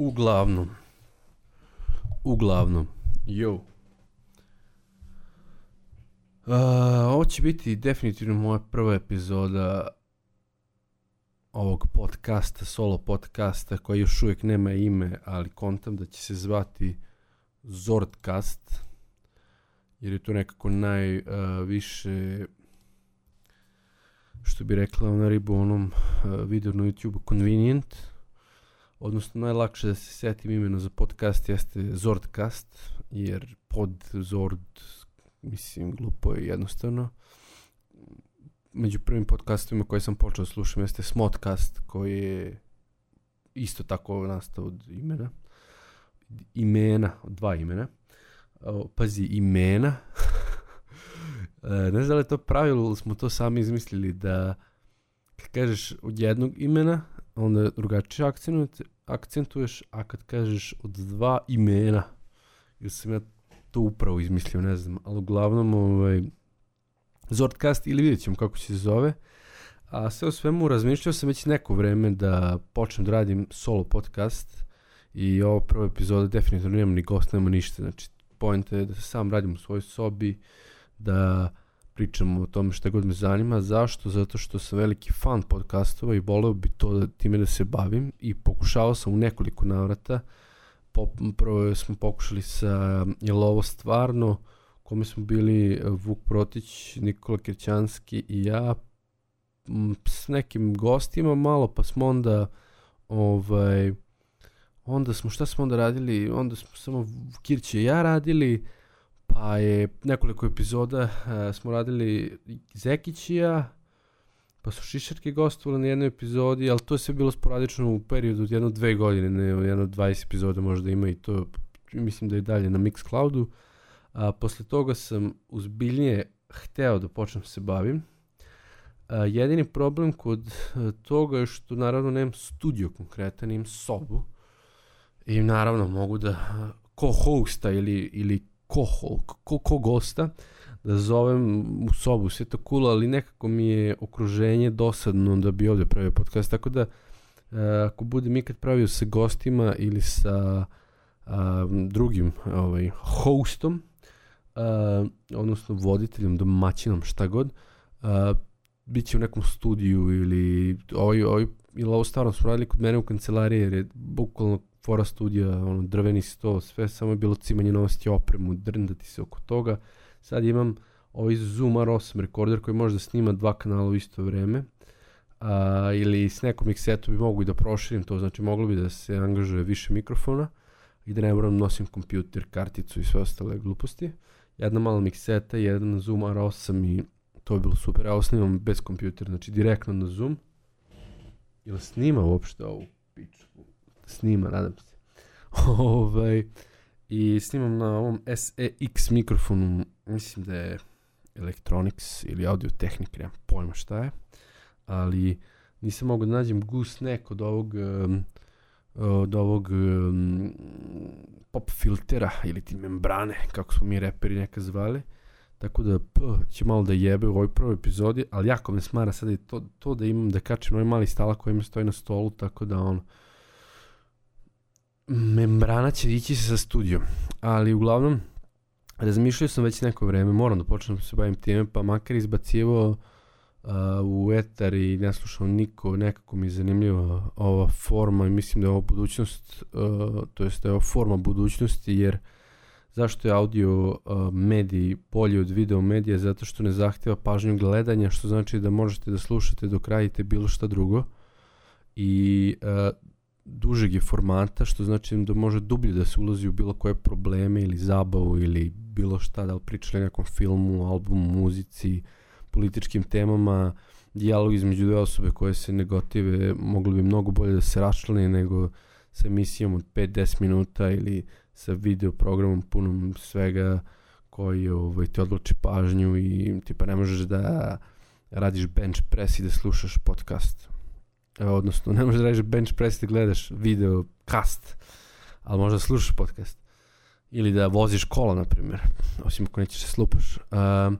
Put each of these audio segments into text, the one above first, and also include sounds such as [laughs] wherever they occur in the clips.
Uglavnom. Uglavnom. Jo. Uh, ovo će biti definitivno moja prva epizoda ovog podcasta, solo podcasta koji još uvijek nema ime, ali kontam da će se zvati Zordcast jer je to nekako najviše uh, što bi rekla ona ribu onom uh, videu na YouTube convenient odnosno najlakše da se setim imena za podcast jeste Zordcast, jer pod Zord, mislim, glupo je jednostavno. Među prvim podcastovima koje sam počeo da slušam jeste Smodcast, koji je isto tako nastao od imena. Imena, od dva imena. Pazi, imena. [laughs] ne znam da li to pravilo, smo to sami izmislili da kažeš od jednog imena, onda drugačije akcentuješ, a kad kažeš od dva imena, ili sam ja to upravo izmislio, ne znam, ali uglavnom ovaj, Zordcast ili vidjet ćemo kako će se zove, a sve u svemu razmišljao sam već neko vreme da počnem da radim solo podcast i ovo prvo epizoda definitivno nemam ni gost, nema ništa, znači pojenta je da se sam radim u svojoj sobi, da pričam o tome šta god me zanima. Zašto? Zato što sam veliki fan podcastova i voleo bi to da, time da se bavim i pokušavao sam u nekoliko navrata. Po, prvo smo pokušali sa, je li ovo stvarno, kome smo bili Vuk Protić, Nikola Kirćanski i ja, s nekim gostima malo, pa smo onda ovaj, onda smo, šta smo onda radili, onda smo samo Kirće i ja radili, Pa je nekoliko epizoda uh, smo radili Zekićija, pa su Šišarke gostovali na jednoj epizodi, ali to je sve bilo sporadično u periodu od jedno dve godine, ne jedno 20 epizoda možda ima i to mislim da je dalje na Mixcloudu. A posle toga sam uzbiljnije hteo da počnem se bavim. A, jedini problem kod toga je što naravno nemam studio konkretan, imam sobu i naravno mogu da co-hosta ili, ili ko, ko, ko gosta, da zovem u sobu, sve to cool, ali nekako mi je okruženje dosadno da bi ovde pravio podcast, tako da uh, ako budem ikad pravio sa gostima ili sa uh, drugim ovaj, hostom, uh, odnosno voditeljem, domaćinom, šta god, uh, bit će u nekom studiju ili ovaj, ovaj, ili ovo stvarno smo radili kod mene u kancelariji jer je bukvalno fora studija, ono, drveni sto, sve samo je bilo cimanje novosti opremu, drndati se oko toga. Sad imam ovaj Zoom R8 rekorder koji može da snima dva kanala u isto vreme. A, ili s nekom mixetom bi mogu i da proširim to, znači moglo bi da se angažuje više mikrofona i da ne moram da nosim kompjuter, karticu i sve ostale gluposti. Jedna mala mikseta, jedan Zoom R8 i to je bilo super. Ja snimam bez kompjutera, znači direktno na Zoom. Ili snima uopšte ovu pičku? Snima, nadam se. [laughs] ovaj, I snimam na ovom SEX mikrofonu, mislim da je Electronics ili Audio Technica, nemam pojma šta je, ali nisam mogu da nađem gooseneck od ovog od ovog um, pop filtera ili ti membrane, kako smo mi reperi neka zvali. Tako da p, će malo da jebe u ovoj prvoj epizodi, ali jako me smara sada i to, to da imam da kačem ovaj mali stala koji mi stoji na stolu, tako da ono, membrana će ići sa studijom, ali uglavnom razmišljao sam već neko vreme, moram da počnem da se bavim time, pa makar izbacivo uh, u etar i ne slušao niko, nekako mi je zanimljiva ova forma i mislim da je ovo budućnost, uh, to jest da je ovo forma budućnosti, jer zašto je audio uh, medij bolji od video medija? Zato što ne zahteva pažnju gledanja, što znači da možete da slušate dok radite bilo šta drugo i uh, dužeg je formata, što znači da može dublje da se ulazi u bilo koje probleme ili zabavu ili bilo šta, da li pričali nekom filmu, albumu, muzici, političkim temama, dijalog između dve osobe koje se negotive moglo bi mnogo bolje da se raščlane nego sa emisijom od 5-10 minuta ili sa video programom punom svega koji ovaj, te odloči pažnju i tipa ne možeš da radiš bench press i da slušaš podcast odnosno ne možeš da radiš bench press da gledaš video cast, ali možda slušaš podcast. Ili da voziš kola, na primjer, osim ako nećeš se slupaš. Uh,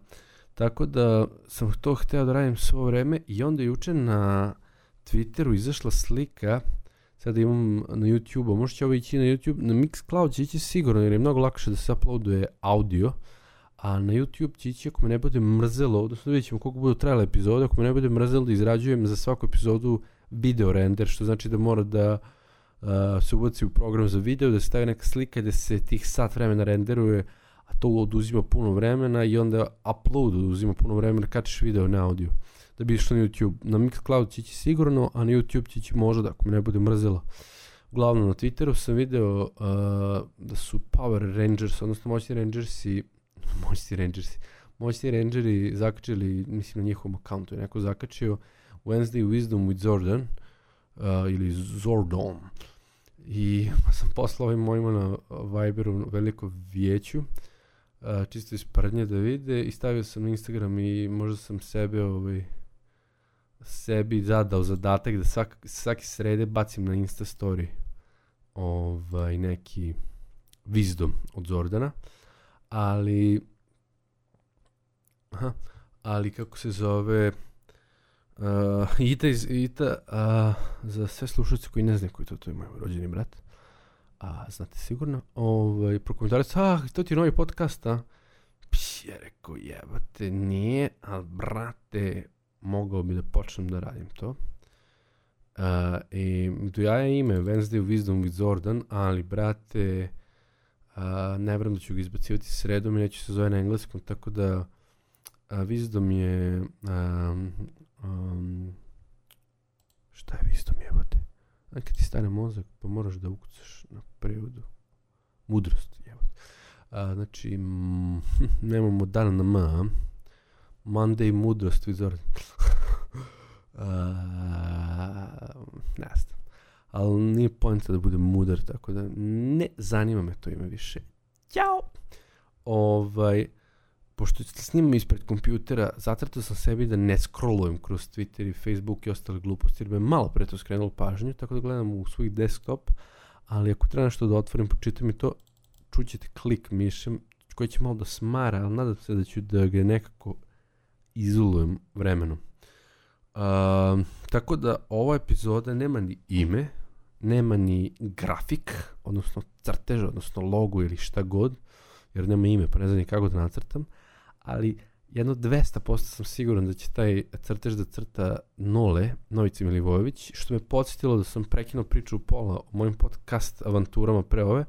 tako da sam to hteo da radim svo vreme i onda juče na Twitteru izašla slika, sad imam na YouTube-u, možda će ovo ići na YouTube, na Mixcloud će ići sigurno jer je mnogo lakše da se uploaduje audio, a na YouTube će ići ako me ne bude mrzelo, odnosno vidjet ćemo koliko budu trajale epizode, ako me ne bude mrzelo da izrađujem za svaku epizodu video render, što znači da mora da uh, se ubaci u program za video, da se stavi neka slika da se tih sat vremena renderuje, a to oduzima puno vremena i onda upload oduzima puno vremena, kačiš video na audio da bi išlo na YouTube. Na Mixcloud će ići sigurno, a na YouTube će ići možda, ako me ne bude mrzelo. Uglavnom, na Twitteru sam video uh, da su Power Rangers, odnosno moćni Rangersi, moćni Rangersi, moćni Rangeri zakačili, mislim na njihovom akauntu je neko zakačio Wednesday Wisdom with Zordan, uh, ili Zordon. I [laughs] pa sam poslao ovim mojima na Viberu veliko vijeću, uh, čisto iz prdnje da vide i stavio sam na Instagram i možda sam sebe ovaj, sebi zadao zadatak da svak, svaki srede bacim na Insta story ovaj, neki vizdom od Zordana, ali aha, ali kako se zove uh, Ita, iz, Ita uh, za sve slušalce koji ne znaju koji to, to je moj rođeni brat, a znate sigurno, ovaj, prokomentarac, ah, to ti je novi podcast, a? Pš, je rekao, jebate, nije, ali brate, mogao bi da počnem da radim to. Uh, I do ja je ime Wednesday Wisdom with Jordan, ali brate, uh, ne vjerujem da ću ga izbacivati sredom i neću se zove na engleskom, tako da uh, Wisdom je um, um, šta je Wisdom jebote? Znači kad ti stane mozak pa moraš da ukucaš na prevodu. Mudrost jebote. Uh, znači, mm, [laughs] nemamo dana na M, Monday mudrost vizor. [laughs] ne znam. Ali nije pojenta da budem mudar, tako da ne zanima me to ime više. Ćao! Ovaj, pošto snimam ispred kompjutera, zatrtao sam sebi da ne scrollujem kroz Twitter i Facebook i ostale gluposti, jer me malo pre to skrenulo pažnju, tako da gledam u svoj desktop, ali ako treba nešto da otvorim, počitam mi to, čućete klik mišem, koji će malo da smara, ali nadam se da ću da ga nekako izolujem vremenom. Uh, tako da ova epizoda nema ni ime, nema ni grafik, odnosno crtež, odnosno logo ili šta god, jer nema ime, pa ne znam ni kako da nacrtam, ali jedno 200% sam siguran da će taj crtež da crta Nole, Novici Milivojević, što me podsjetilo da sam prekinuo priču u pola o mojim podcast avanturama pre ove.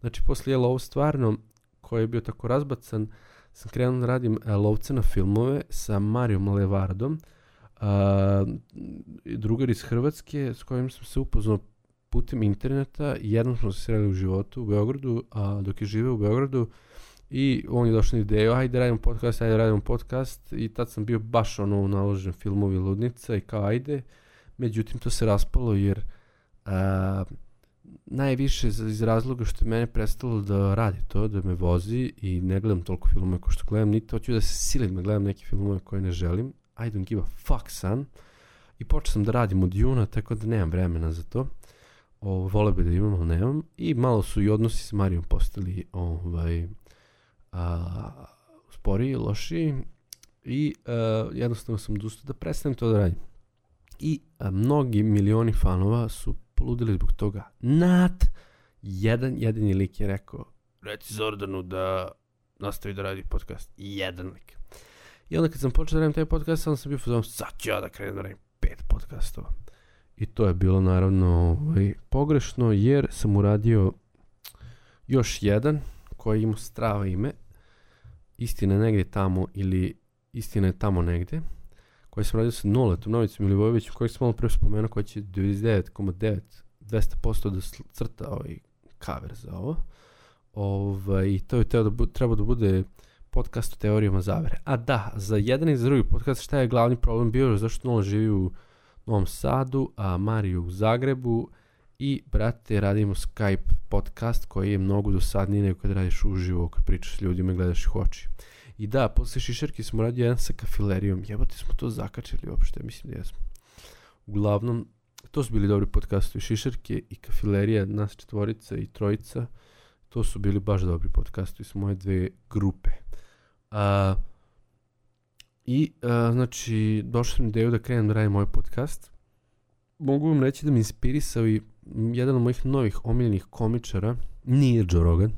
Znači, posle je ovo stvarno, koji je bio tako razbacan, sam krenuo da radim uh, lovce na filmove sa Marijom Levardom, uh, drugar iz Hrvatske s kojim sam se upoznao putem interneta jednom smo se sreli u životu u Beogradu, a dok je živeo u Beogradu i on je došao na ideju, ajde radimo podcast, ajde radimo podcast i tad sam bio baš ono naložen filmovi ludnica i kao ajde, međutim to se raspalo jer uh, najviše iz razloga što je mene prestalo da radi to, da me vozi i ne gledam toliko filmove kao što gledam, niti hoću da se silim da gledam neke filmove koje ne želim. I don't give a fuck, son. I počeo sam da radim od juna, tako da nemam vremena za to. O, vole bi da imam, ali nemam. I malo su i odnosi s Marijom postali ovaj, a, sporiji, lošiji. I a, jednostavno sam odustao da prestanem to da radim. I a, mnogi milioni fanova su poludili zbog toga. Nat, jedan jedini lik je rekao, reci Zordanu da nastavi da radi podcast. Jedan lik. I onda kad sam počeo da radim taj podcast, onda sam bio fuzon, sad ću ja da krenem da radim pet podcastova. I to je bilo naravno ovaj, pogrešno, jer sam uradio još jedan koji ima strava ime, istina negdje tamo ili istina je tamo negdje, koji sam radio sa Noletom Novicom Milivojevićem, koji sam malo pre spomenuo, koji će 99,9 200% da crta ovaj cover za ovo. Ovaj, I to je teo da bu, treba da bude podcast o teorijama zavere. A da, za jedan i za drugi podcast šta je glavni problem bio, zašto Nola živi u Novom Sadu, a Mario u Zagrebu i, brate, radimo Skype podcast koji je mnogo dosadniji nego kad radiš uživo, kad pričaš s ljudima i gledaš ih oči. I da, posle Šišarki smo radio jedan sa kafilerijom. Jebate smo to zakačili uopšte, mislim da jesmo. Uglavnom, to su bili dobri podcastovi. Šišarke i kafilerija, nas četvorica i trojica. To su bili baš dobri podcastovi s moje dve grupe. A, I, a, znači, došao sam ideju da krenem da radim moj podcast. Mogu vam reći da mi inspirisao i jedan od mojih novih omiljenih komičara nije Joe Rogan.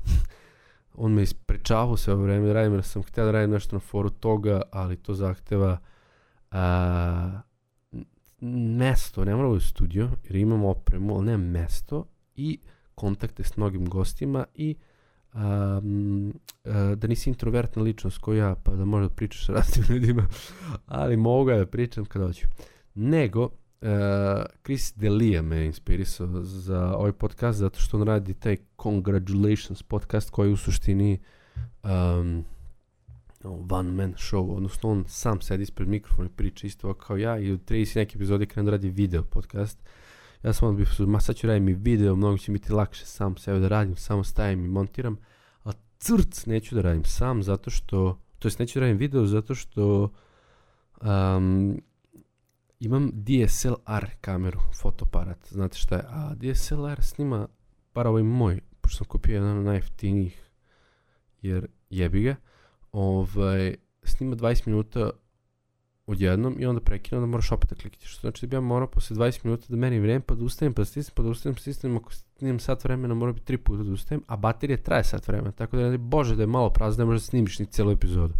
[laughs] On me isprečavao sve vreme da radim, jer sam htio da radim nešto na foru toga, ali to zahteva a, mesto, ne mora u studio, jer imam opremu, ali nemam mesto i kontakte s mnogim gostima i um, da nisi introvertna ličnost kao ja, pa da možda pričaš sa raznim [laughs] ljudima, ali mogu da pričam kad hoću. Nego, uh, Chris Delia me inspirisao za ovaj podcast zato što on radi taj Congratulations podcast koji u suštini um, one man show, odnosno on sam sedi ispred mikrofona i priča isto kao ja i u 30 neke epizode krenu da radi video podcast. Ja sam onda bih, ma sad ću radim video, mnogo će biti lakše sam sebe da radim, samo stavim i montiram, a crc neću da radim sam zato što, to jest neću da radim video zato što um, imam DSLR kameru, fotoparat, znate šta je, a DSLR snima, par ovaj moj, pošto sam kupio jedan od najjeftinijih, jer jebi ga, ovaj, snima 20 minuta odjednom i onda prekine, onda moraš opet da klikneš. Što znači da bi ja morao posle 20 minuta da merim vreme, pa da ustajem, pa da stisnem, pa da ustajem, pa da stisnem, ako snimam sat vremena, mora biti tri puta da ustajem, a baterija traje sat vremena, tako da ne bože da je malo prazno, ne možeš da snimiš ni celu epizodu.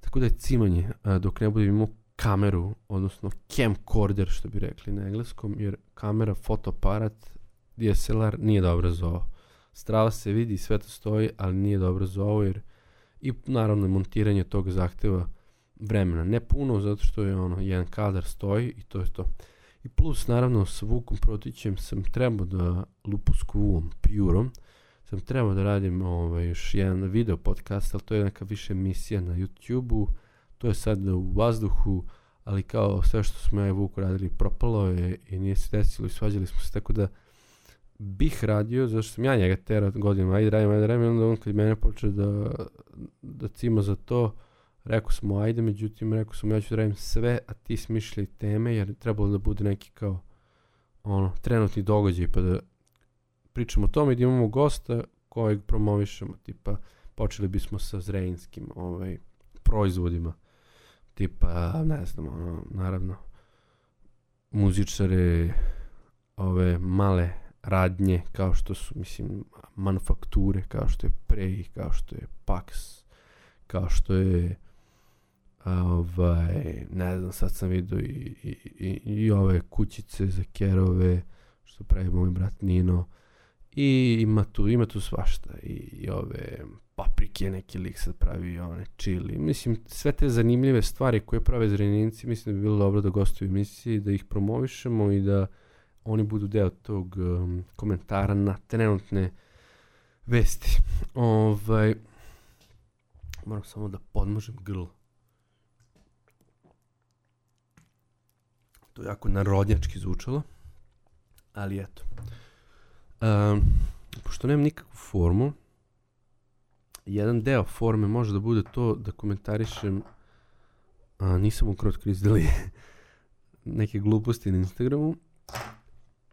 Tako da je cimanje, dok ne budem imao kameru, odnosno camcorder, što bi rekli na engleskom, jer kamera, fotoaparat, DSLR nije dobro za ovo. Strava se vidi, sve to stoji, ali nije dobro za ovo, jer i naravno montiranje tog zahteva vremena. Ne puno, zato što je ono, jedan kadar stoji i to je to. I plus, naravno, sa Vukom Protićem sam trebao da, Lupuskuvom, Purom, sam trebao da radim ovaj, još jedan video podcast, ali to je neka više emisija na YouTube-u, to je sad u vazduhu, ali kao sve što smo ja i Vuk radili propalo je i nije se desilo i svađali smo se, tako da bih radio, zašto sam ja njega terao godinama, ajde radim, ajde radim, onda on kad mene počeo da, da cima za to, rekao smo ajde, međutim rekao sam ja ću da radim sve, a ti smišljaj teme, jer trebalo da bude neki kao ono, trenutni događaj, pa da pričamo o tome i da imamo gosta kojeg promovišemo, tipa počeli bismo sa zrejinskim ovaj, proizvodima, tipa, ne znam, ono, naravno, muzičare, ove male radnje, kao što su, mislim, manufakture, kao što je Prej, kao što je Pax, kao što je ovaj, ne znam, sad sam vidio i, i, i, i ove kućice za kerove, što pravi moj brat Nino, i ima tu, ima tu svašta, i, i ove paprike, neki lik sad pravi one čili, mislim, sve te zanimljive stvari koje prave zrenjenici, mislim da bi bilo dobro da gostuju emisiji, da ih promovišemo i da oni budu deo tog um, komentara na trenutne vesti. Ovaj, moram samo da podmožem grlo. To je jako narodnjački zvučalo. Ali eto. Um, pošto nemam nikakvu formu, jedan deo forme može da bude to da komentarišem a, nisam ukrao od krizdali [laughs] neke gluposti na Instagramu,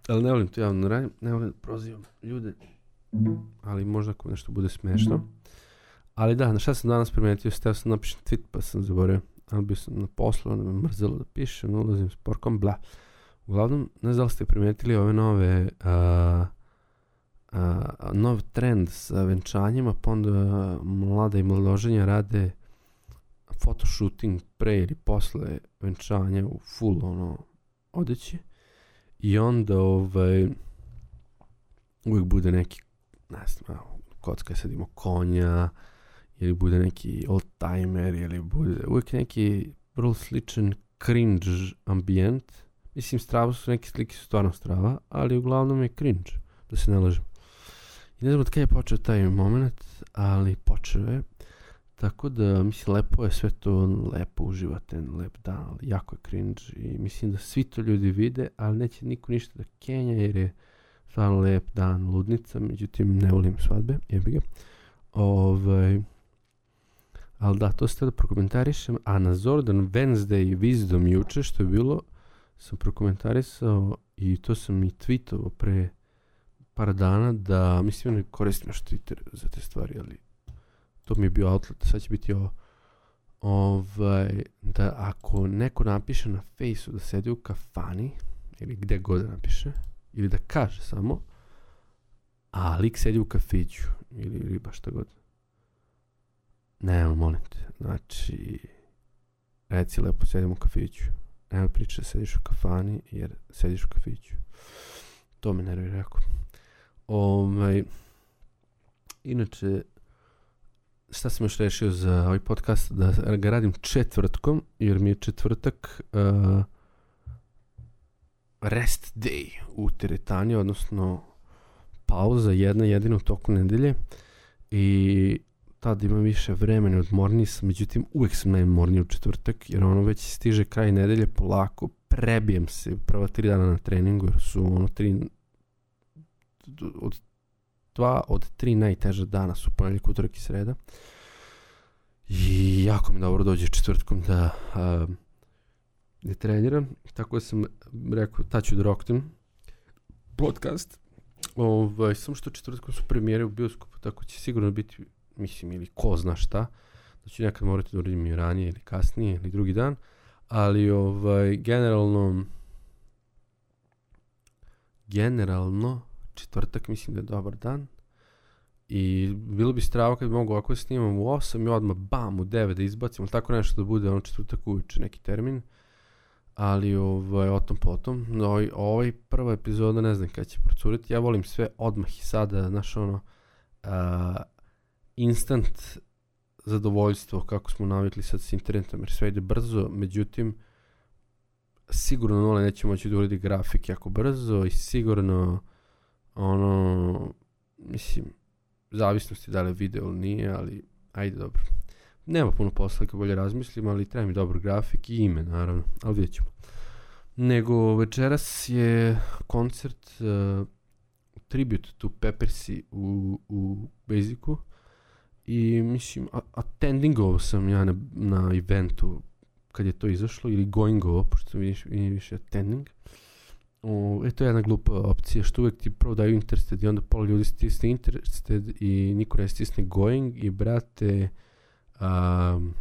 ali ne volim to javno da radim, ne volim da prozivam ljude, ali možda ako nešto bude smešno. Ali da, na šta sam danas primetio, steo sam napišem tweet pa sam zaboravio ali bi sam na poslu, onda me mrzelo da pišem, ulazim s porkom, bla. Uglavnom, ne znam da li ste primetili ove nove, a, a, nov trend sa venčanjima, pa onda mlada i mladoženja rade photoshooting pre ili posle venčanja u full ono odeći i onda ovaj uvijek bude neki ne znam, kocka sad ima konja ili bude neki old timer, ili bude uvijek neki vrlo sličan cringe ambijent. Mislim, strava su neke slike su stvarno strava, ali uglavnom je cringe, da se ne lažem. I ne znam od kada je počeo taj moment, ali počeo je. Tako da, mislim, lepo je sve to, lepo uživate, lep dan, ali jako je cringe i mislim da svi to ljudi vide, ali neće niko ništa da kenja jer je stvarno lep dan, ludnica, međutim ne volim svadbe, jebi ga. Ovaj, Ali da, to ste da prokomentarišem. A na Zordan Wednesday Wisdom juče što je bilo, sam prokomentarisao i to sam i tweetovao pre par dana da, mislim, ne koristim još Twitter za te stvari, ali to mi je bio outlet, sad će biti ovo. Ovaj, da ako neko napiše na fejsu da sedi u kafani, ili gde god da napiše, ili da kaže samo, a lik sedi u kafiću ili riba šta god. Ne, molim te, znači, reci lepo sedim u kafiću. Nema priče da sediš u kafani, jer sediš u kafiću. To me nervira jako. Ovaj, inače, šta sam još rešio za ovaj podcast? Da ga radim četvrtkom, jer mi je četvrtak uh, rest day u teretani, odnosno pauza jedna jedina u toku nedelje i tad imam više vremena odmorniji sam, međutim uvek sam najmorniji u četvrtak jer ono već stiže kraj nedelje polako, prebijem se prva tri dana na treningu jer su ono tri od dva od tri najteža dana su ponedjeljak, utorak i sreda. I jako mi dobro dođe četvrtkom da uh, ne treniram, tako da sam rekao, ta ću da roknem. Podcast. Ovaj, samo što četvrtkom su premijere u bioskopu, tako će sigurno biti, mislim, ili ko zna šta, da ću nekad morati da uradim i ranije ili kasnije ili drugi dan, ali ovaj, generalno generalno četvrtak mislim da je dobar dan i bilo bi strava kad bi mogu ovako da snimam u 8 i odmah bam u 9 da izbacim, tako nešto da bude ono četvrtak uveče neki termin ali ovaj, o tom potom. Ovaj, ovaj prva epizoda ne znam kada će procuriti. Ja volim sve odmah i sada, znaš ono, uh, instant zadovoljstvo kako smo navikli sad s internetom, jer sve ide brzo, međutim, sigurno nole neće moći da uredi grafik jako brzo i sigurno ono, mislim, zavisnosti da li video ili nije, ali ajde dobro. Nema puno posla kad bolje razmislim, ali treba mi dobar grafik i ime, naravno, ali vidjet ćemo. Nego večeras je koncert uh, Tribute to Peppersi u, u Basicu i mislim, attendingovao sam ja na, na eventu kad je to izašlo ili goingovao, pošto sam više, više attending. O, e, to je jedna glupa opcija, što uvek ti prvo daju interested i onda pola ljudi stisne interested i niko ne stisne going i brate, Um,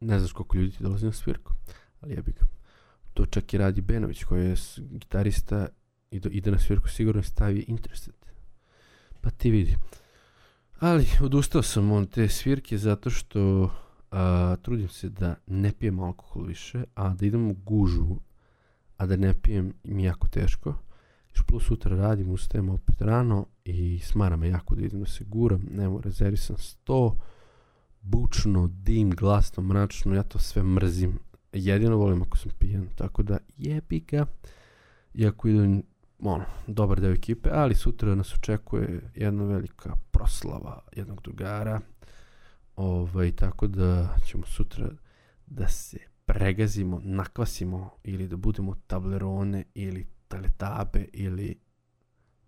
ne znaš koliko ljudi ti dolazi na svirku, ali jebi ga. To čak i radi Benović koji je gitarista i do, ide na svirku sigurno stavi interested. Pa ti vidi. Ali odustao sam od te svirke zato što a, trudim se da ne pijem alkohol više, a da idem u gužu, a da ne pijem mi jako teško. Još plus sutra radim, ustajem opet rano i smara me jako da idem da se guram, nemo rezervisan sto, bučno, dim, glasno, mračno, ja to sve mrzim. Jedino volim ako sam pijan, tako da jebi ga. Iako idem, ono, dobar deo ekipe, ali sutra nas očekuje jedna velika proslava jednog drugara. Ovaj, tako da ćemo sutra da se pregazimo, nakvasimo ili da budemo tablerone ili taletabe ili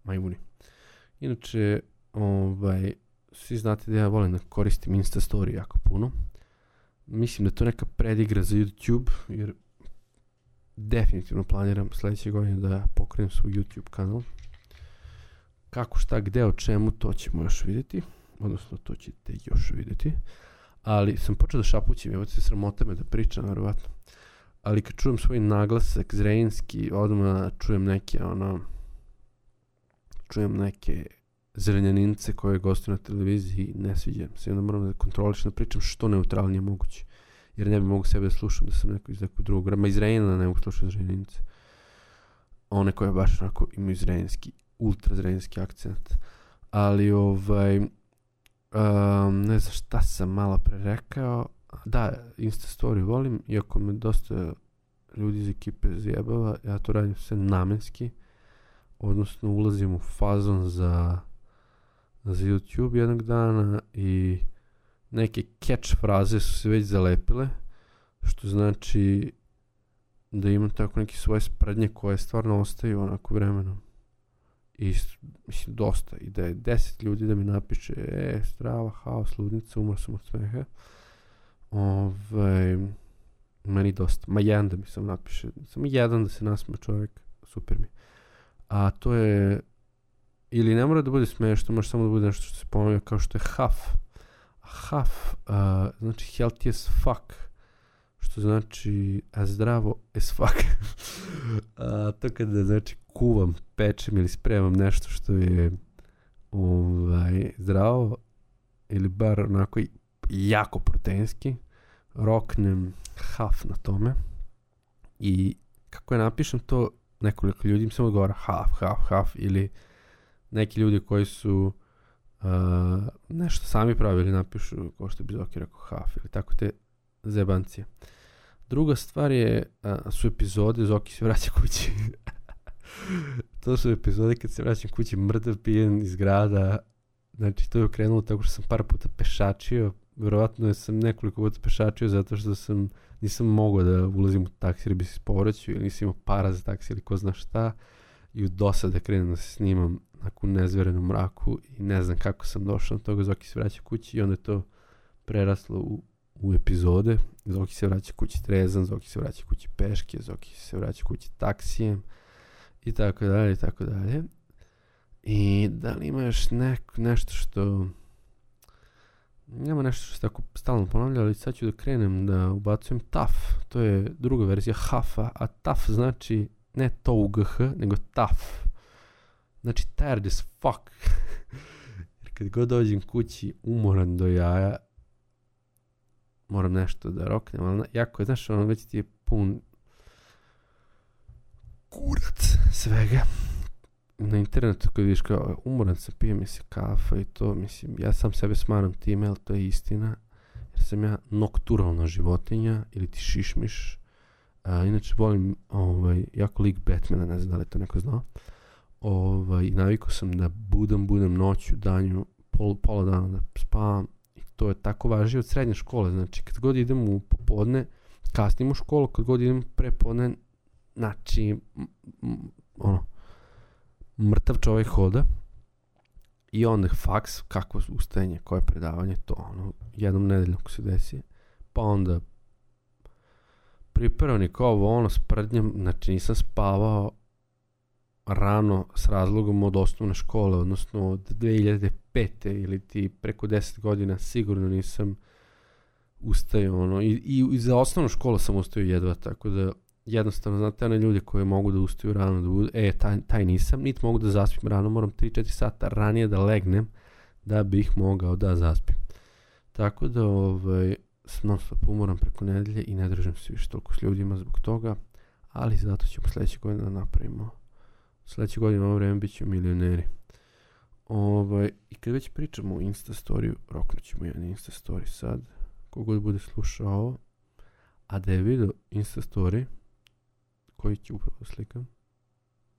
majmuni. Inače, ovaj, svi znate da ja volim da koristim Insta story jako puno. Mislim da to neka predigra za YouTube, jer definitivno planiram sledeće godine da pokrenem svoj YouTube kanal. Kako, šta, gde, o čemu, to ćemo još vidjeti. Odnosno, to ćete još vidjeti. Ali sam počeo da šapućim, evo se sramota me da pričam, verovatno. Ali kad čujem svoj naglasak zrejinski, odmah čujem neke, ono, čujem neke zrenjanince koje gostuju na televiziji ne sviđam se. Onda moram da kontrolišem da pričam što neutralnije moguće. Jer ne bi mogu sebe da slušam da sam neko iz nekog drugog grama. Iz Renjana ne mogu slušati zrenjanince. One koje baš onako imaju zrenjanski, ultra zrenjanski akcent. Ali ovaj, um, ne znam šta sam malo pre rekao. Da, Insta story volim, iako me dosta ljudi iz ekipe zjebava, ja to radim sve namenski odnosno ulazim u fazon za, za YouTube jednog dana i neke catch fraze su se već zalepile, što znači da imam tako neke svoje sprednje koje stvarno ostaju onako vremenom. I mislim dosta. I da je deset ljudi da mi napiše e, strava, haos, ludnica, umor sam od smeha. Ovaj, meni dosta. Ma jedan da mi sam napiše. Samo jedan da se nasme čovjek. Super mi a to je ili ne mora da bude smešno, može samo da bude nešto što se ponovio kao što je HAF. HAF uh, znači healthy as fuck, što znači a zdravo as [laughs] fuck. a, to kada znači kuvam, pečem ili spremam nešto što je ovaj, zdravo ili bar onako jako proteinski, roknem half na tome i kako je napišem to nekoliko ljudi im samo odgovara half, half, half ili neki ljudi koji su uh, nešto sami pravili napišu kao što bi Zoki rekao half ili tako te zebancije. Druga stvar je, uh, su epizode Zoki se vraća kući. [laughs] to su epizode kad se vraćam kući mrtav pijen iz grada. Znači to je krenulo tako što sam par puta pešačio. Verovatno sam nekoliko puta pešačio zato što sam nisam mogao da ulazim u taksi jer bi se povraćao ili nisam imao para za taksi ili ko zna šta. I u dosade krenem da se snimam onako u nezverenom mraku i ne znam kako sam došao do toga, Zoki se vraća kući i onda je to preraslo u, u epizode. Zoki se vraća kući trezan, Zoki se vraća kući peške, Zoki se vraća kući taksijem i tako dalje i tako dalje. I da li ima još neko, nešto što nema nešto što se tako stalno ponavlja, ali sad ću da krenem da ubacujem TAF. To je druga verzija HAF-a, a TAF znači ne to u GH, nego TAF. Znači, tired as fuck. [laughs] Jer kad god dođem kući umoran do jaja, moram nešto da roknem, ali jako je, znaš, ono, već ti je pun kurac svega. Na internetu kad vidiš kao umoran sam, pijem mi se kafa i to, mislim, ja sam sebe smaram time, ali to je istina. Jer sam ja nokturalna životinja ili ti šišmiš. A, inače volim ovaj, jako lik Batmana, ne znam da li to neko znao. Ovaj, navikao sam da budem, budem noću, danju, pol, pola dana da spavam. To je tako važno od srednje škole. Znači, kad god idem u popodne, kasnim u školu, kad god idem prepodne, znači, ono, mrtav čovjek hoda. I onda faks, kako ustajanje, koje predavanje, to ono, jednom nedeljom ko se desi. Pa onda pripravnik ovo, ono, s znači nisam spavao rano s razlogom od osnovne škole, odnosno od 2005. ili ti preko 10 godina sigurno nisam ustajao ono, i, i, za osnovnu školu sam ustajao jedva, tako da jednostavno, znate, one ljude koje mogu da ustaju rano, da budu, e, taj, taj nisam, niti mogu da zaspim rano, moram 3-4 sata ranije da legnem, da bih mogao da zaspim. Tako da, ovaj, non stop umoram preko nedelje i ne držam se više toliko s ljudima zbog toga, ali zato ćemo sledeće godine da napravimo sledeće godine ovo vreme bit milioneri. Ovaj, I kad već pričamo o Insta storiju, roknut ćemo jedan Insta story sad, kogod bude slušao a da je video Insta story, koji će upravo slikam,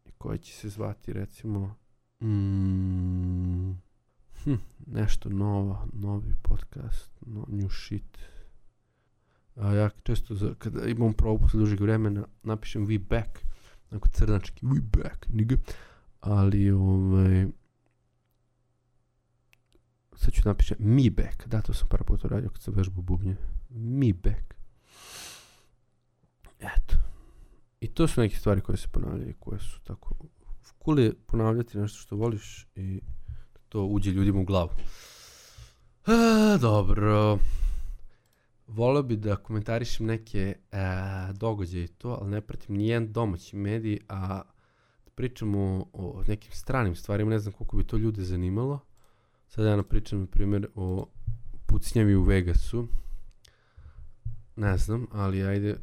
i koji će se zvati recimo mm, hm, nešto novo, novi podcast, no, new shit. A ja često za, kada imam propust dužeg vremena napišem we back, onako crnački, we back, nigga. Ali, ovaj, sad ću napišem me back, da, to sam par puta radio kad sam vežbao bubnje. Me back. Eto. I to su neke stvari koje se ponavljaju, koje su tako... Cool je ponavljati nešto što voliš i to uđe ljudima u glavu. A, dobro voleo bi da komentarišem neke e, događaje i to, ali ne pratim nijedan domaći medij, a da pričamo o nekim stranim stvarima, ne znam koliko bi to ljude zanimalo. Sada ja napričam, na primjer, o pucnjavi u Vegasu. Ne znam, ali ajde,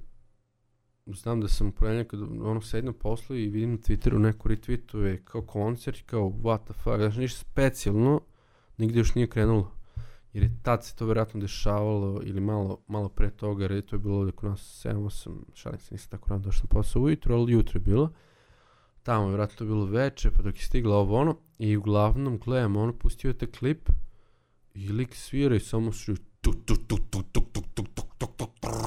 znam da sam porednjak kad ono sedno poslu i vidim na Twitteru neku retweetuje kao koncert, kao what the fuck, znači ništa specijalno, nigde još nije krenulo jer je tad se to vjerojatno dešavalo ili malo, malo pre toga, jer je to je bilo ovdje kod nas 7-8, šalim se, nisam tako rano došao na posao ujutro, ali jutro je bilo. Tamo je vjerojatno to bilo veče, pa dok je stigla ovo ono, i uglavnom gledam, ono, pustio je te klip, i lik svira i samo su tu tu tu tu tu tu tu tu tu tu tu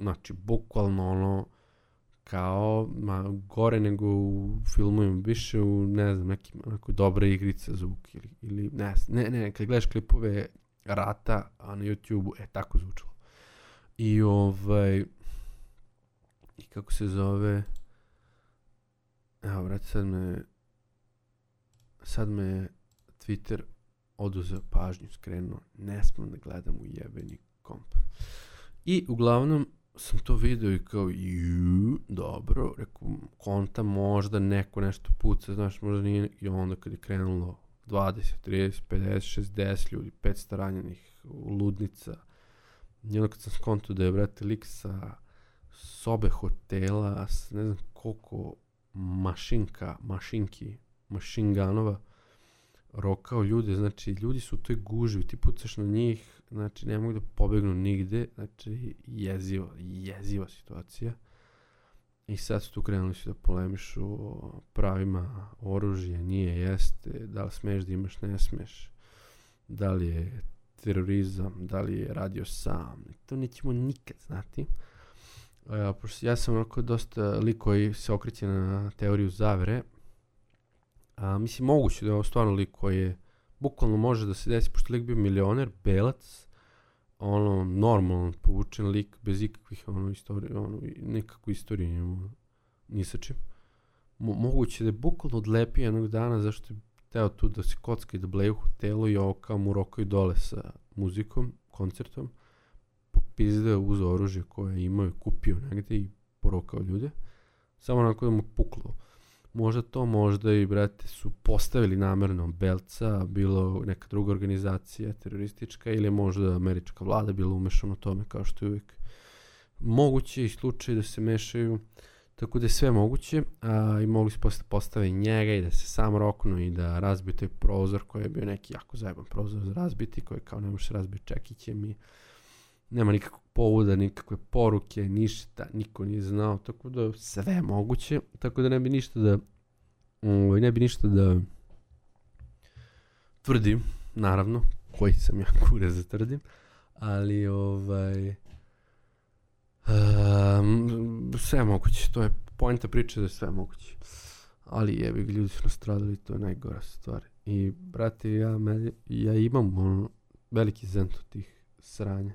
znači, bukvalno ono, kao, ma, gore nego u filmovima, više u, ne znam, nekim, onako, dobre igrice zvuk ili, ili ne, ne, ne, kad gledaš klipove rata, a na YouTube-u, e, tako zvučalo. I ovaj, i kako se zove, evo, vrat, sad me, sad me Twitter oduzeo pažnju, skrenuo, ne smem da gledam u jebeni komp. I uglavnom sam to video i kao, ju, dobro, rekao, konta možda neko nešto puca, znaš, možda nije, i onda kad je krenulo 20, 30, 50, 60 ljudi, 500 ranjenih, ludnica, i onda kad sam skonto da je, brate, lik sa sobe hotela, ne znam koliko mašinka, mašinki, mašinganova, rokao ljude, znači ljudi su u toj gužvi, ti pucaš na njih, znači ne mogu da pobegnu nigde, znači jeziva, jeziva situacija. I sad su tu krenuli su da polemišu o pravima oružja, nije, jeste, da li smeš da imaš, ne smeš, da li je terorizam, da li je radio sam, to nećemo nikad znati. Ja, pošto ja sam onako dosta lik koji se okreće na teoriju zavere, A, mislim, moguće da je ovo stvarno lik koji je, bukvalno može da se desi, pošto lik bio milioner, belac, ono, normalno povučen lik, bez ikakvih, ono, istorije, ono, nekakvu istoriju njemu, ni sa čim. Mo, moguće da je bukvalno odlepio jednog dana, zašto je teo tu da se kocka i da bleje u hotelu i ovo kao mu rokaju dole sa muzikom, koncertom, popizdeo uz oružje koje imao i kupio negde i porokao ljude, samo onako da mu puklo možda to možda i, brate, su postavili namerno Belca, bilo neka druga organizacija teroristička ili možda američka vlada bila umešana u tome kao što je uvijek moguće i slučaj da se mešaju tako da je sve moguće a, i mogli su posle postaviti njega i da se sam roknu i da razbiju taj prozor koji je bio neki jako zajeban prozor za razbiti koji kao ne može razbiti čekićem i nema nikakvog povoda, nikakve poruke, ništa, niko nije znao, tako da sve je moguće, tako da ne bi ništa da ovaj, ne bi ništa da tvrdim, naravno, koji sam ja [laughs] kure za tvrdim, ali ovaj um, sve je moguće, to je pojenta priče da je sve moguće. Ali jebi ljudi su nastradali, to je najgora stvar. I, brate, ja, ja imam ono, veliki zent od tih sranja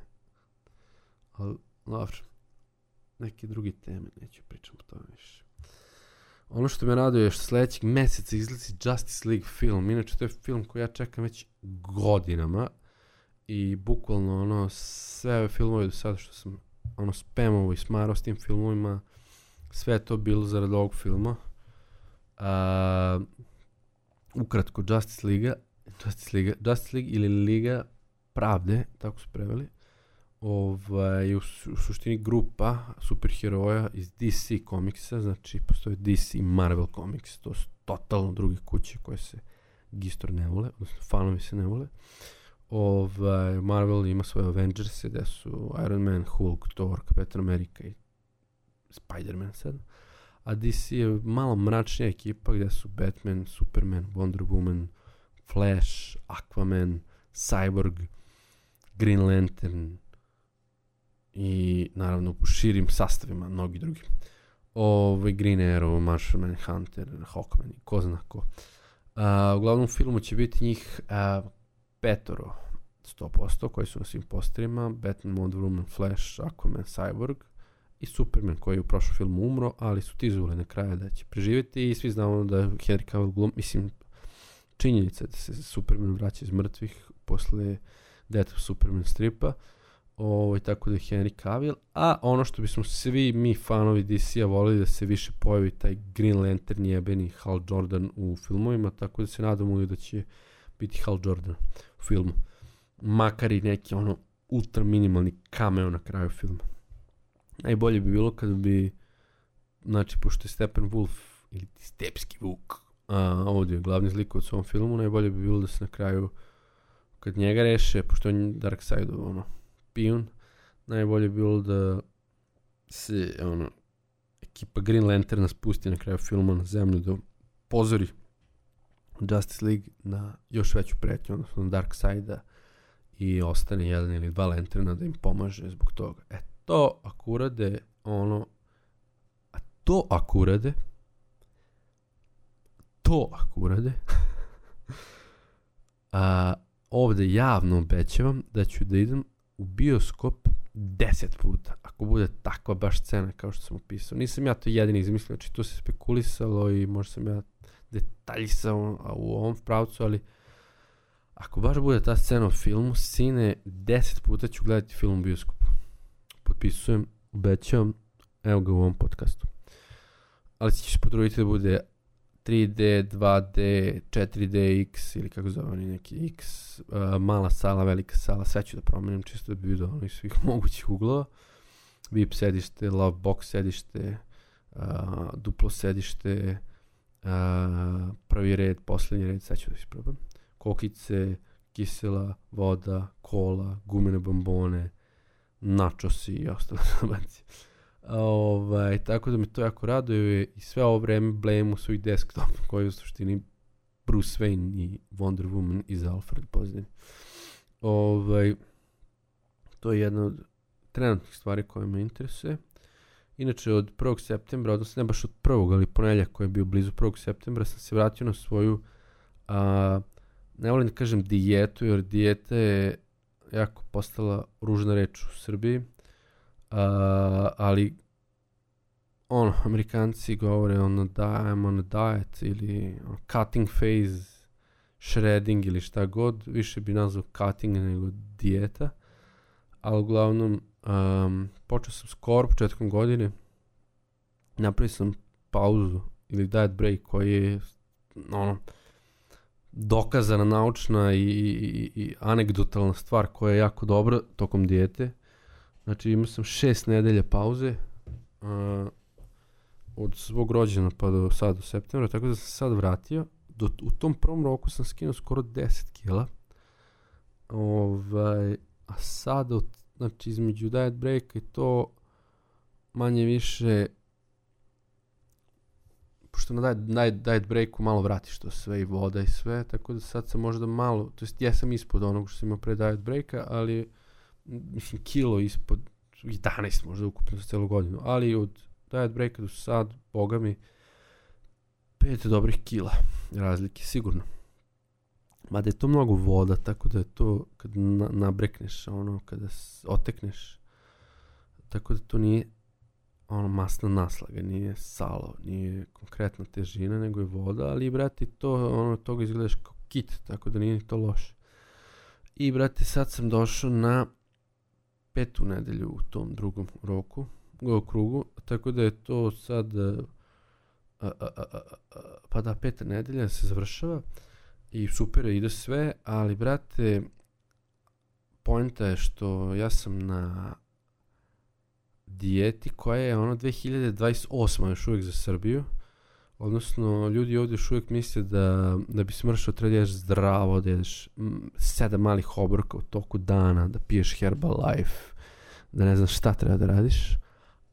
Ali, dobro. Neke druge teme, neću pričam o tome više. Ono što me raduje je što sledećeg meseca izlazi Justice League film. Inače, to je film koji ja čekam već godinama. I bukvalno ono, sve ove filmove do sada što sam ono spamovo i smarao s tim filmovima, sve je to bilo zarad ovog filma. A, ukratko, Justice League, Justice League, Justice League ili Liga Pravde, tako su preveli, ovaj, u, u suštini grupa superheroja iz DC komiksa, znači postoje DC i Marvel komiks, to su totalno druge kuće koje se gistor ne vole, odnosno fanovi se ne vole. Ovaj, Marvel ima svoje Avengers gde su Iron Man, Hulk, Thor, Captain America i Spider-Man sad. A DC je malo mračnija ekipa gde su Batman, Superman, Wonder Woman, Flash, Aquaman, Cyborg, Green Lantern, i naravno u širim sastavima mnogi drugi. Ovaj Green Arrow, Martian Manhunter, Hawkman i ko zna ko. Uglavnom u filmu će biti njih a, petoro 100% koji su na svim posterima, Batman, Wonder Woman, Flash, Aquaman, Cyborg i Superman koji je u prošlom filmu umro, ali su tizuli na kraju da će preživjeti i svi znamo da Henry Cavill glum, mislim, činjenica da se Superman vraća iz mrtvih posle Death of Superman stripa, Ovaj, tako da je Henry Cavill. A ono što bismo svi mi fanovi DC-a volili da se više pojavi taj Green Lantern jebeni Hal Jordan u filmovima, tako da se nadamo da će biti Hal Jordan u filmu. Makar i neki ono ultra minimalni cameo na kraju filma. Najbolje bi bilo kad bi znači, pošto je Stephen Wolf ili Stepski Vuk a, ovdje je glavni zlik u svom filmu, najbolje bi bilo da se na kraju kad njega reše, pošto on Dark Side ono, špijun, najbolje bilo da se ono, ekipa Green Lanterna spusti na kraju filma na zemlju da pozori Justice League na još veću pretnju, odnosno na Dark Side-a i ostane jedan ili dva Lanterna da im pomaže zbog toga. E to ako urade ono, a to ako urade, to ako urade, [laughs] a, ovde javno obećavam da ću da idem u bioskop 10 puta, ako bude takva baš scena kao što sam opisao. Nisam ja to jedini izmislio, znači to se spekulisalo i možda sam ja detaljisao u ovom pravcu, ali ako baš bude ta scena u filmu, sine, 10 puta ću gledati film u bioskopu. potpisujem, obećavam, evo ga u ovom podcastu. Ali ću se potruditi da bude 3D, 2D, 4D, X ili kako zove oni neki X, uh, mala sala, velika sala, sve ću da promenim čisto da bi vidio onih svih [laughs] mogućih uglova. VIP sedište, love box sedište, uh, duplo sedište, uh, prvi red, poslednji red, sve ću da isprobam. Kokice, kisela, voda, kola, gumene bombone, načosi i ostalo zabanci. [laughs] Ovaj, tako da me to jako raduje i sve ovo vreme blejemo u svoj desktop koji u suštini Bruce Wayne i Wonder Woman iz Alfred pozadine. Ovaj, to je jedna od trenutnih stvari koje me interesuje. Inače, od 1. septembra, odnosno ne baš od 1. ali ponedljak koji je bio blizu 1. septembra, sam se vratio na svoju, a, ne volim da kažem dijetu, jer dijeta je jako postala ružna reč u Srbiji, a, ali ono, Amerikanci govore ono da I'm on a diet ili ono, cutting phase, shredding ili šta god, više bi nazvao cutting nego dijeta, ali uglavnom um, počeo sam skoro početkom godine, napravio sam pauzu ili diet break koji je ono, dokazana naučna i, i, i anegdotalna stvar koja je jako dobra tokom dijete. Znači imao sam šest nedelja pauze uh, od svog rođena pa do sada do septembra, tako da sam sad vratio. Do, u tom prvom roku sam skinuo skoro 10 kila. Ovaj, a sad od, znači između diet breaka i to manje više pošto na diet, diet breaku malo vratiš to sve i voda i sve, tako da sad sam možda malo, to jest ja sam ispod onog što sam imao pre diet breaka, ali mislim kilo ispod 11 možda ukupno za celu godinu, ali od diet breaka do sad, boga mi, pet dobrih kila razlike, sigurno. Mada je to mnogo voda, tako da je to kad na, nabrekneš, ono, kada otekneš, tako da to nije ono masna naslaga, nije salo, nije konkretna težina, nego je voda, ali brate, to, ono, toga izgledaš kao kit, tako da nije ni to loše. I brate, sad sam došao na petu nedelju u tom drugom roku, krugu, tako da je to sad, a, a, a, a, pa da, peta nedelja se završava i super ide sve, ali brate, poenta je što ja sam na dijeti koja je ono 2028. još uvijek za Srbiju. Odnosno, ljudi ovdje još uvijek misle da, da bi smršao treba da zdravo, da jedeš sedam malih obroka u toku dana, da piješ Herbalife, da ne znam šta treba da radiš.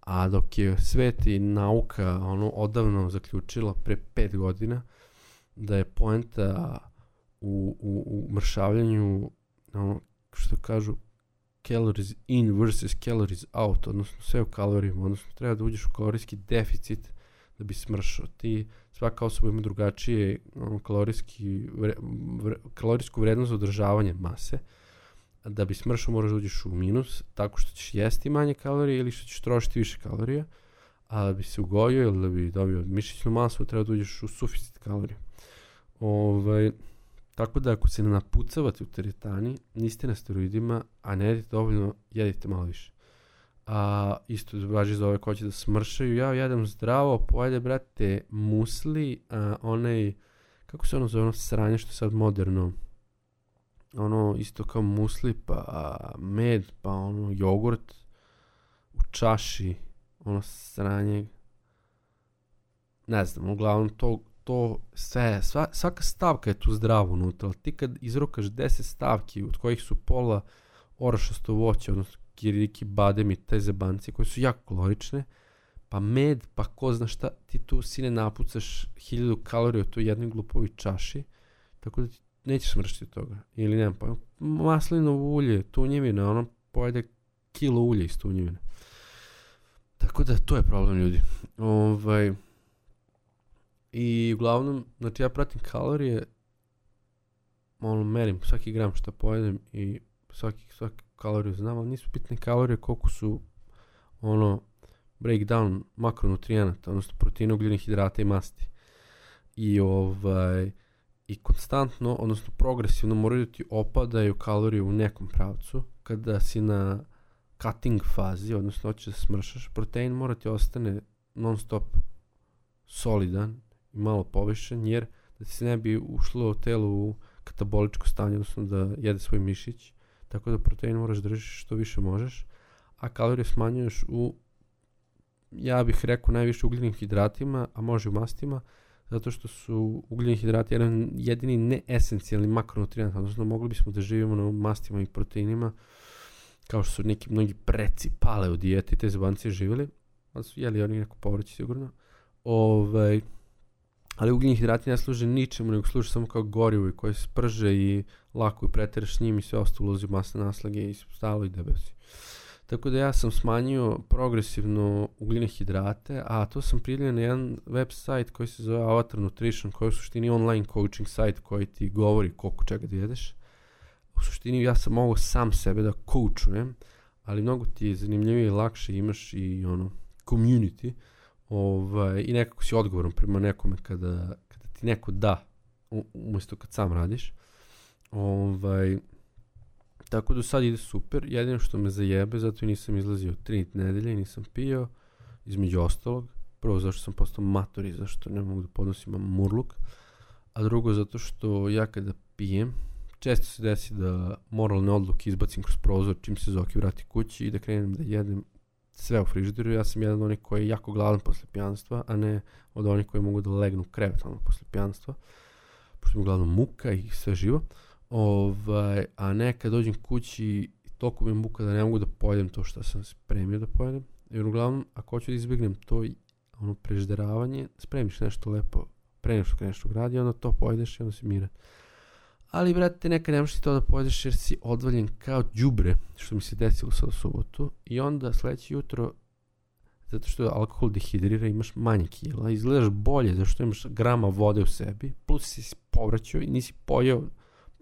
A dok je svet i nauka ono odavno zaključila pre pet godina da je poenta u, u, u mršavljanju ono, što kažu calories in versus calories out, odnosno sve u kalorijama, odnosno treba da uđeš u kalorijski deficit da bi smršao. Ti, svaka osoba ima drugačije kalorijski, vre, vre, kalorijsku vrednost održavanja mase, da bi smršao moraš da uđeš u minus, tako što ćeš jesti manje kalorije ili što ćeš trošiti više kalorija, a da bi se ugojio ili da bi dobio mišićnu masu, treba da uđeš u suficit kalorija. Ovaj, Tako da ako se napucavate u teretani, niste na steroidima, a ne jedite dovoljno, jedite malo više. A, isto važi za ove ko će da smršaju. Ja jedem zdravo, pojede, brate, musli, a, onaj, kako se ono zove, ono sranje što je sad moderno, ono isto kao musli, pa med, pa ono jogurt u čaši, ono sranje, ne znam, uglavnom to to sve, sva, svaka stavka je tu zdravo unutra, ali ti kad izrokaš 10 stavki, od kojih su pola orašasto voće, odnosno kiriki, bademi, te zebanci, koje su jako kalorične, pa med, pa ko zna šta, ti tu sine napucaš hiljadu kalorija u toj jednoj glupovi čaši, tako da ti nećeš smršiti toga. Ili nemam pa maslinovo ulje, tunjevina, ono pojede kilo ulja iz tunjevine. Tako da to je problem ljudi. Ovaj, I uglavnom, znači ja pratim kalorije, ono, merim svaki gram što pojedem i svaki, svaki kaloriju znam, ali nisu bitne kalorije koliko su ono breakdown makronutrijenata, odnosno proteina, ugljenih hidrata i masti. I ovaj i konstantno, odnosno progresivno moraju da ti opadaju kalorije u nekom pravcu kada si na cutting fazi, odnosno hoćeš da smršaš, protein mora ti ostane non stop solidan i malo povišen, jer da ti se ne bi ušlo u telo u kataboličko stanje, odnosno da jede svoj mišić, tako da protein moraš da držiš što više možeš, a kalorije smanjuješ u, ja bih rekao, najviše ugljenim hidratima, a može u mastima, zato što su ugljeni hidrati jedan jedini neesencijalni makronutrijent, odnosno mogli bismo da živimo na mastima i proteinima, kao što su neki mnogi preci pale u dijeti, te zabanci živjeli, ali su jeli oni neko povrće sigurno. Ovaj, ali ugljeni hidrati ne služe ničemu, nego služe samo kao gorivo i koje se sprže i lako i preteraš s njim i sve ostalo ulazi masne naslage i stalo i debesi. Tako da ja sam smanjio progresivno ugljene hidrate, a to sam prilio na jedan website koji se zove Avatar Nutrition, koji je u suštini online coaching site koji ti govori koliko čega da jedeš. U suštini ja sam mogao sam sebe da coachujem, ali mnogo ti je zanimljivije i lakše imaš i ono community ovaj, i nekako si odgovoran prema nekome kada, kada ti neko da umesto kad sam radiš. Ovaj, Tako da sad ide super, jedino što me zajebe, zato i nisam izlazio tri nedelje i nisam pio, između ostalog. Prvo zašto sam postao mator i zašto ne mogu da podnosim murluk, a drugo zato što ja kada pijem, često se desi da moralne odluke izbacim kroz prozor čim se Zoki vrati kući i da krenem da jedem sve u frižideru. Ja sam jedan od onih koji je jako gladan posle pijanstva, a ne od onih koji mogu da legnu krevet ono posle pijanstva, pošto mi uglavnom muka i sve živo. Uh, Ovaj, a ne kad dođem kući i toliko mi muka da ne mogu da pojedem to što sam spremio da pojedem. Jer uglavnom, ako hoću da izbjegnem to ono prežderavanje, spremiš nešto lepo pre nešto kreneš u grad i onda to pojedeš i onda si miran. Ali, brate, nekad ne možeš to da pojedeš jer si odvaljen kao džubre, što mi se desilo sad u subotu. I onda sledeće jutro, zato što alkohol dehidrira, imaš manje kila, izgledaš bolje zato što imaš grama vode u sebi, plus si povraćao i nisi pojeo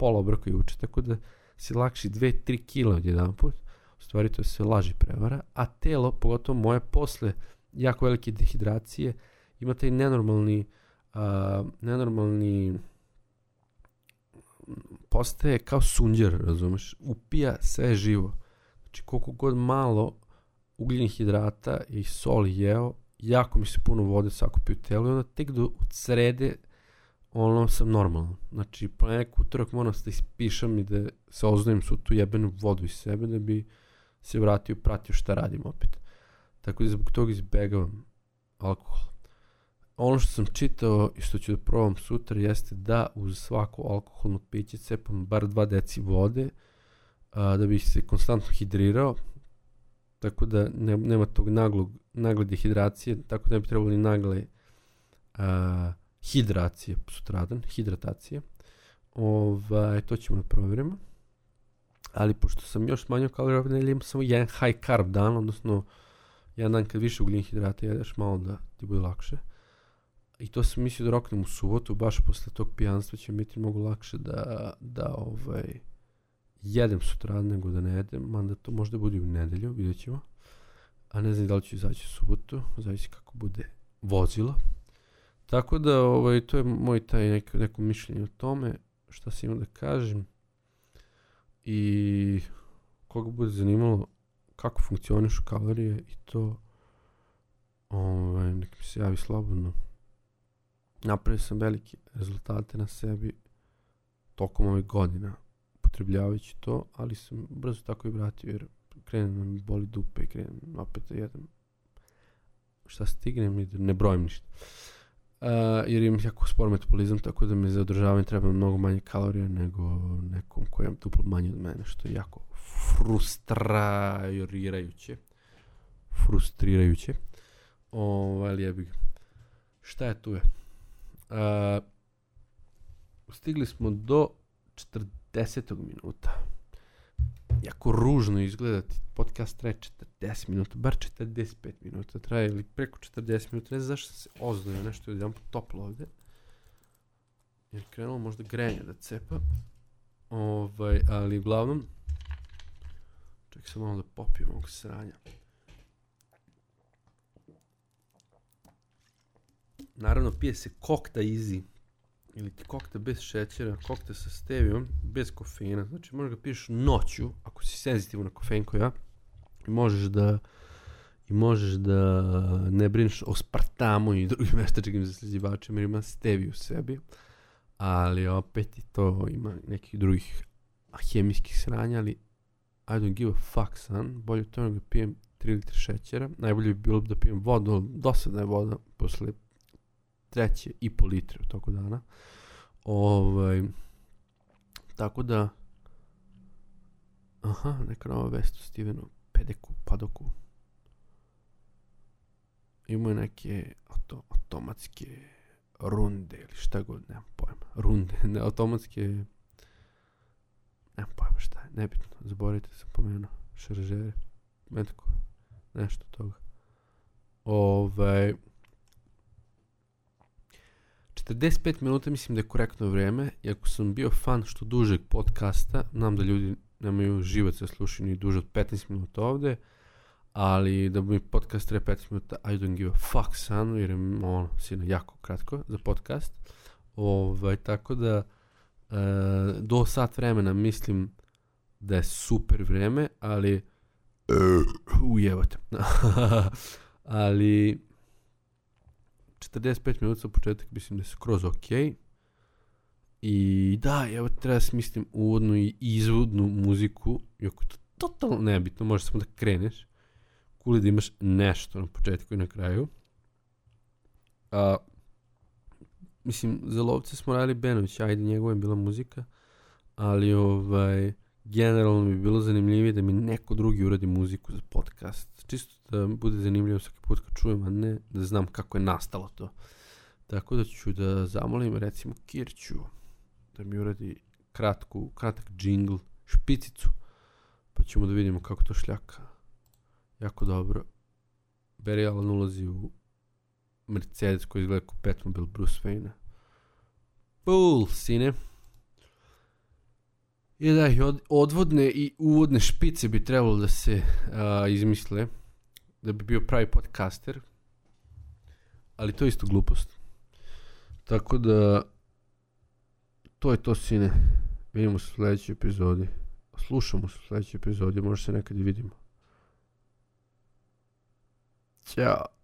pola obroka juče, tako da si lakši 2-3 kila od jedan put, u stvari to se laži prevara, a telo, pogotovo moje, posle jako velike dehidracije, ima taj nenormalni, uh, nenormalni postaje kao sunđer, razumeš, upija sve živo. Znači koliko god malo ugljenih hidrata i soli jeo, jako mi se puno vode sakupio u telu i onda tek do srede ono sam normalno. Znači, ponedjeljak utorak moram da ispišam i da se oznojim su tu jebenu vodu iz sebe da bi se vratio pratio šta radim opet. Tako da zbog toga izbegavam alkohol. Ono što sam čitao i što ću da probam sutra jeste da uz svako alkoholno piće cepam bar 2 deci vode a, da bi se konstantno hidrirao tako da ne, nema tog naglog, nagle dehidracije, tako da ne bi trebalo ni nagle a, hidracije sutradan, hidratacije. Ovaj, to ćemo da provjerimo. Ali pošto sam još smanjio kalorije ove nedelje, imam samo jedan high carb dan, odnosno jedan dan kad više ugljenih hidrata jedeš, malo da ti bude lakše. I to sam mislio da roknem u subotu, baš posle tog pijanstva će biti mnogo lakše da, da ovaj, jedem sutra nego da ne jedem, manda to možda bude u nedelju, vidjet ćemo. A ne znam da li ću izaći u subotu, zavisi kako bude vozilo. Tako da, ovaj, to je moj taj neko, neko mišljenje o tome, šta se ima da kažem. I koga bude zanimalo kako funkcionišu kalorije i to, ovaj, nek mi se javi slobodno. Napravio sam velike rezultate na sebi tokom ovih godina upotrebljavajući to, ali sam brzo tako i vratio jer krenem da mi boli dupe i krenem opet da jedem šta stignem i da ne brojim ništa. Uh, jer imam jako spor metabolizam, tako da mi za održavanje treba mnogo manje kalorija nego nekom koji je duplo manje od mene, što je jako frustrirajuće. Frustrirajuće. Ovo, ali jebi ga. Šta je tu je? Uh, stigli smo do 40. minuta jako ružno izgledati. Podcast traje 40 minuta, bar 45 minuta traje ili preko 40 minuta. Ne znam zašto se ozdoje nešto je jedan toplo ovde. Jer krenulo možda grenje da cepa. Ovaj, ali uglavnom, ček sam malo da popijem ovog sranja. Naravno, pije se kokta easy ili ti kokte bez šećera, kokte sa stevijom, bez kofeina. Znači možeš ga piješ noću, ako si senzitivan na kofein ko I možeš da i možeš da ne brineš o Spartamu i drugim [laughs] veštačkim zaslađivačima jer ima stevi u sebi, ali opet i to ima nekih drugih hemijskih sranja, ali I don't give a fuck, son. Bolje to nego da pijem 3 litre šećera. Najbolje bi bilo da pijem vodu, dosadna je voda posle treće i po litre u toku dana. Ovaj, tako da, aha, neka nova vest u Stevenu Pedeku, Padoku. Imaju neke auto, automatske runde ili šta god, nemam pojma. Runde, [laughs] ne, automatske, nemam pojma šta je, nebitno, zaboravite sam pomenuo, šaržere, metko, nešto toga. Ovaj, 45 minuta mislim da je korektno vreme, iako sam bio fan što dužeg podcasta, znam da ljudi nemaju život sa slušanju i duže od 15 minuta ovde, ali da mi podcast treba 15 minuta, I don't give a fuck son, jer je ono, sine, jako kratko za podcast. Ovaj, tako da, e, do sat vremena mislim da je super vreme, ali ujevate. [laughs] ali 45 minuta za početak mislim da je skroz ok. I da, evo treba smislim uvodnu i izvodnu muziku, iako to totalno nebitno, može samo da kreneš. Kuli da imaš nešto na početku i na kraju. A, mislim, za lovce smo radili Benović, ajde, njegova je bila muzika, ali ovaj, generalno bi bilo zanimljivije da mi neko drugi uradi muziku za podcast. Čisto da bude zanimljivo svaki put kad čujem, a ne da znam kako je nastalo to. Tako da ću da zamolim recimo Kirću da mi uradi kratku, kratak džingl, špicicu, pa ćemo da vidimo kako to šljaka. Jako dobro. Barry Allen ulazi u Mercedes koji izgleda kao Batmobile Bruce Wayne. Bull, sine. I da, i od, odvodne i uvodne špice bi trebalo da se a, izmisle da bi bio pravi podcaster. Ali to je isto glupost. Tako da to je to sine. Vidimo se u sledećoj epizodi. Slušamo se u sledećoj epizodi, možda se nekad i vidimo. Ćao.